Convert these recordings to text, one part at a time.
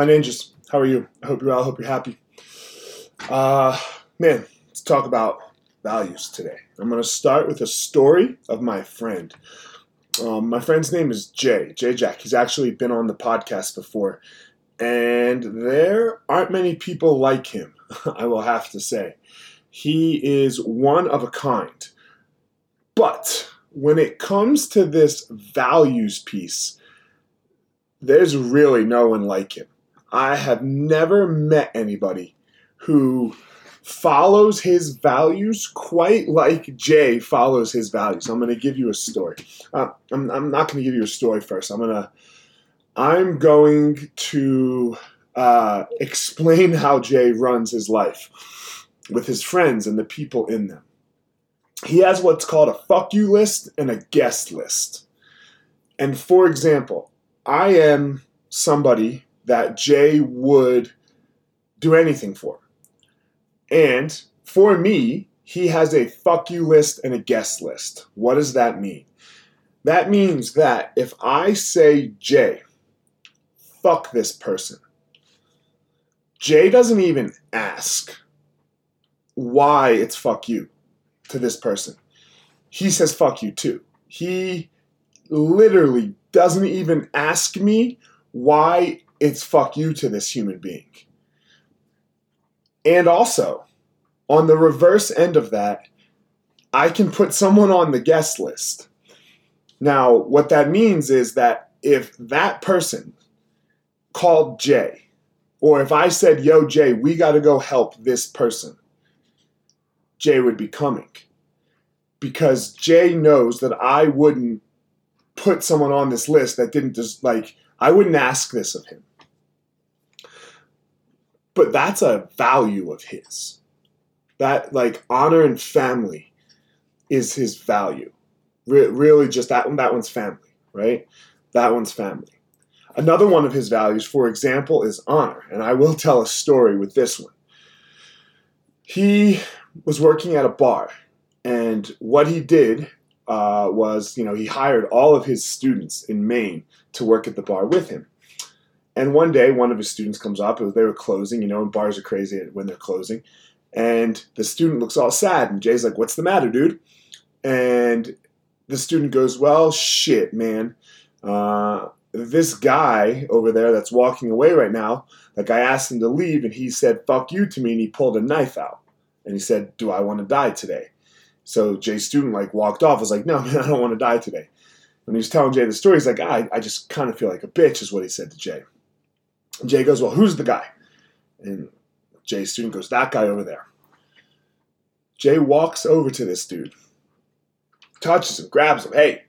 my ninjas. How are you? I hope you're well. I hope you're happy. Uh, man, let's talk about values today. I'm going to start with a story of my friend. Um, my friend's name is Jay, Jay Jack. He's actually been on the podcast before, and there aren't many people like him, I will have to say. He is one of a kind. But when it comes to this values piece, there's really no one like him. I have never met anybody who follows his values quite like Jay follows his values. I'm going to give you a story. Uh, I'm, I'm not going to give you a story first. I'm going to I'm going to uh, explain how Jay runs his life with his friends and the people in them. He has what's called a fuck you list and a guest list. And for example, I am somebody that Jay would do anything for. And for me, he has a fuck you list and a guest list. What does that mean? That means that if I say, Jay, fuck this person, Jay doesn't even ask why it's fuck you to this person. He says fuck you too. He literally doesn't even ask me why it's fuck you to this human being. And also, on the reverse end of that, I can put someone on the guest list. Now, what that means is that if that person called Jay, or if I said, Yo, Jay, we got to go help this person, Jay would be coming. Because Jay knows that I wouldn't put someone on this list that didn't just like, I wouldn't ask this of him. But that's a value of his. That like honor and family is his value. Re- really, just that one. That one's family, right? That one's family. Another one of his values, for example, is honor, and I will tell a story with this one. He was working at a bar, and what he did uh, was, you know, he hired all of his students in Maine to work at the bar with him. And one day, one of his students comes up. They were closing, you know, and bars are crazy when they're closing. And the student looks all sad, and Jay's like, "What's the matter, dude?" And the student goes, "Well, shit, man. Uh, this guy over there that's walking away right now, like I asked him to leave, and he said, fuck you to me, and he pulled a knife out. And he said, Do I want to die today? So Jay's student like walked off. Was like, No, man, I don't want to die today. When he was telling Jay the story, he's like, I, I just kind of feel like a bitch, is what he said to Jay. And Jay goes, Well, who's the guy? And Jay's student goes, That guy over there. Jay walks over to this dude, touches him, grabs him. Hey,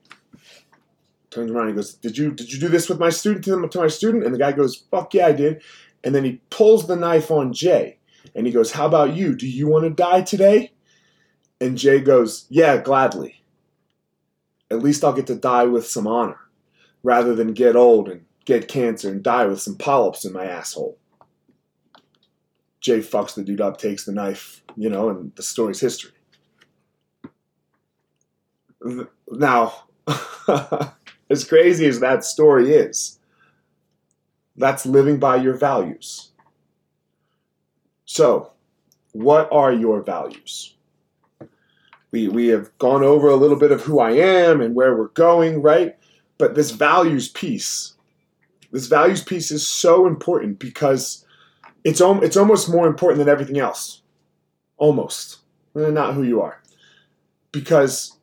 turns around and goes, "Did you did you do this with my student to, to my student?" And the guy goes, "Fuck yeah, I did." And then he pulls the knife on Jay, and he goes, "How about you? Do you want to die today?" And Jay goes, "Yeah, gladly. At least I'll get to die with some honor, rather than get old and get cancer and die with some polyps in my asshole." Jay fucks the dude up, takes the knife, you know, and the story's history. Now, as crazy as that story is, that's living by your values. So, what are your values? We, we have gone over a little bit of who I am and where we're going, right? But this values piece, this values piece is so important because it's, it's almost more important than everything else. Almost. Eh, not who you are. Because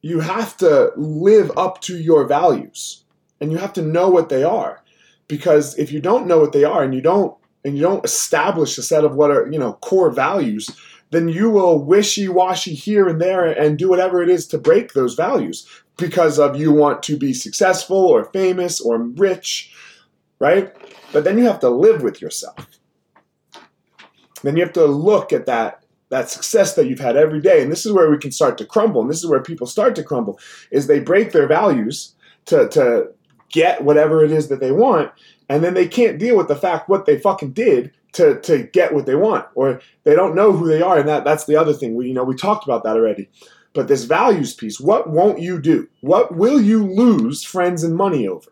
you have to live up to your values and you have to know what they are because if you don't know what they are and you don't and you don't establish a set of what are you know core values then you will wishy-washy here and there and do whatever it is to break those values because of you want to be successful or famous or rich right? But then you have to live with yourself. Then you have to look at that that success that you've had every day. And this is where we can start to crumble. And this is where people start to crumble is they break their values to, to get whatever it is that they want. And then they can't deal with the fact what they fucking did to, to get what they want or they don't know who they are and that, that's the other thing we you know we talked about that already but this values piece what won't you do what will you lose friends and money over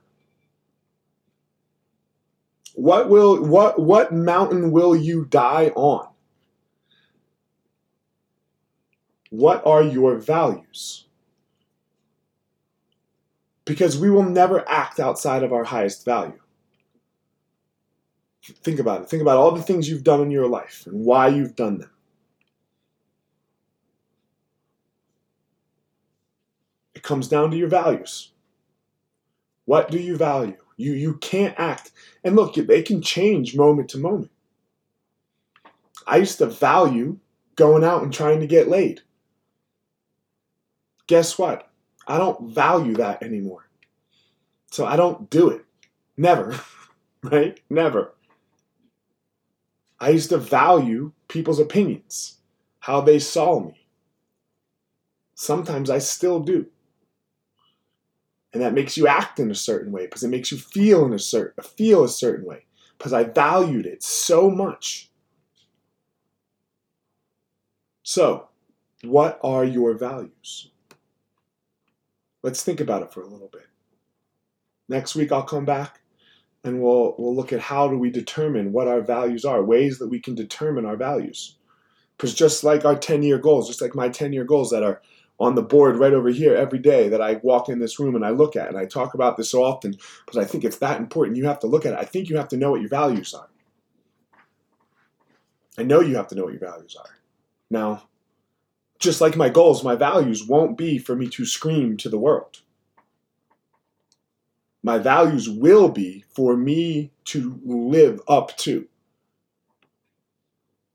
What will what what mountain will you die on? What are your values? Because we will never act outside of our highest value. Think about it. Think about all the things you've done in your life and why you've done them. It comes down to your values. What do you value? You you can't act. And look, they can change moment to moment. I used to value going out and trying to get laid guess what? I don't value that anymore. So I don't do it. Never. right? Never. I used to value people's opinions, how they saw me. Sometimes I still do. And that makes you act in a certain way because it makes you feel in a certain feel a certain way because I valued it so much. So, what are your values? Let's think about it for a little bit. Next week I'll come back and we'll we'll look at how do we determine what our values are, ways that we can determine our values. Because just like our 10-year goals, just like my 10-year goals that are on the board right over here every day that I walk in this room and I look at and I talk about this so often because I think it's that important. You have to look at it. I think you have to know what your values are. I know you have to know what your values are. Now, just like my goals, my values won't be for me to scream to the world. My values will be for me to live up to.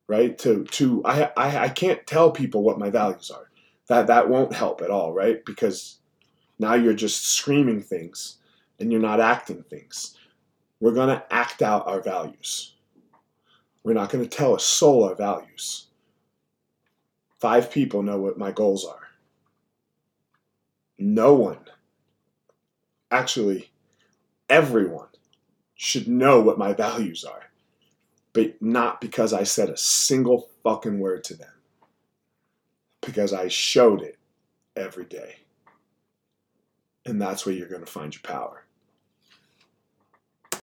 Right? To to I I, I can't tell people what my values are. That that won't help at all, right? Because now you're just screaming things and you're not acting things. We're going to act out our values. We're not going to tell a soul our values. Five people know what my goals are. No one, actually, everyone should know what my values are, but not because I said a single fucking word to them, because I showed it every day. And that's where you're going to find your power.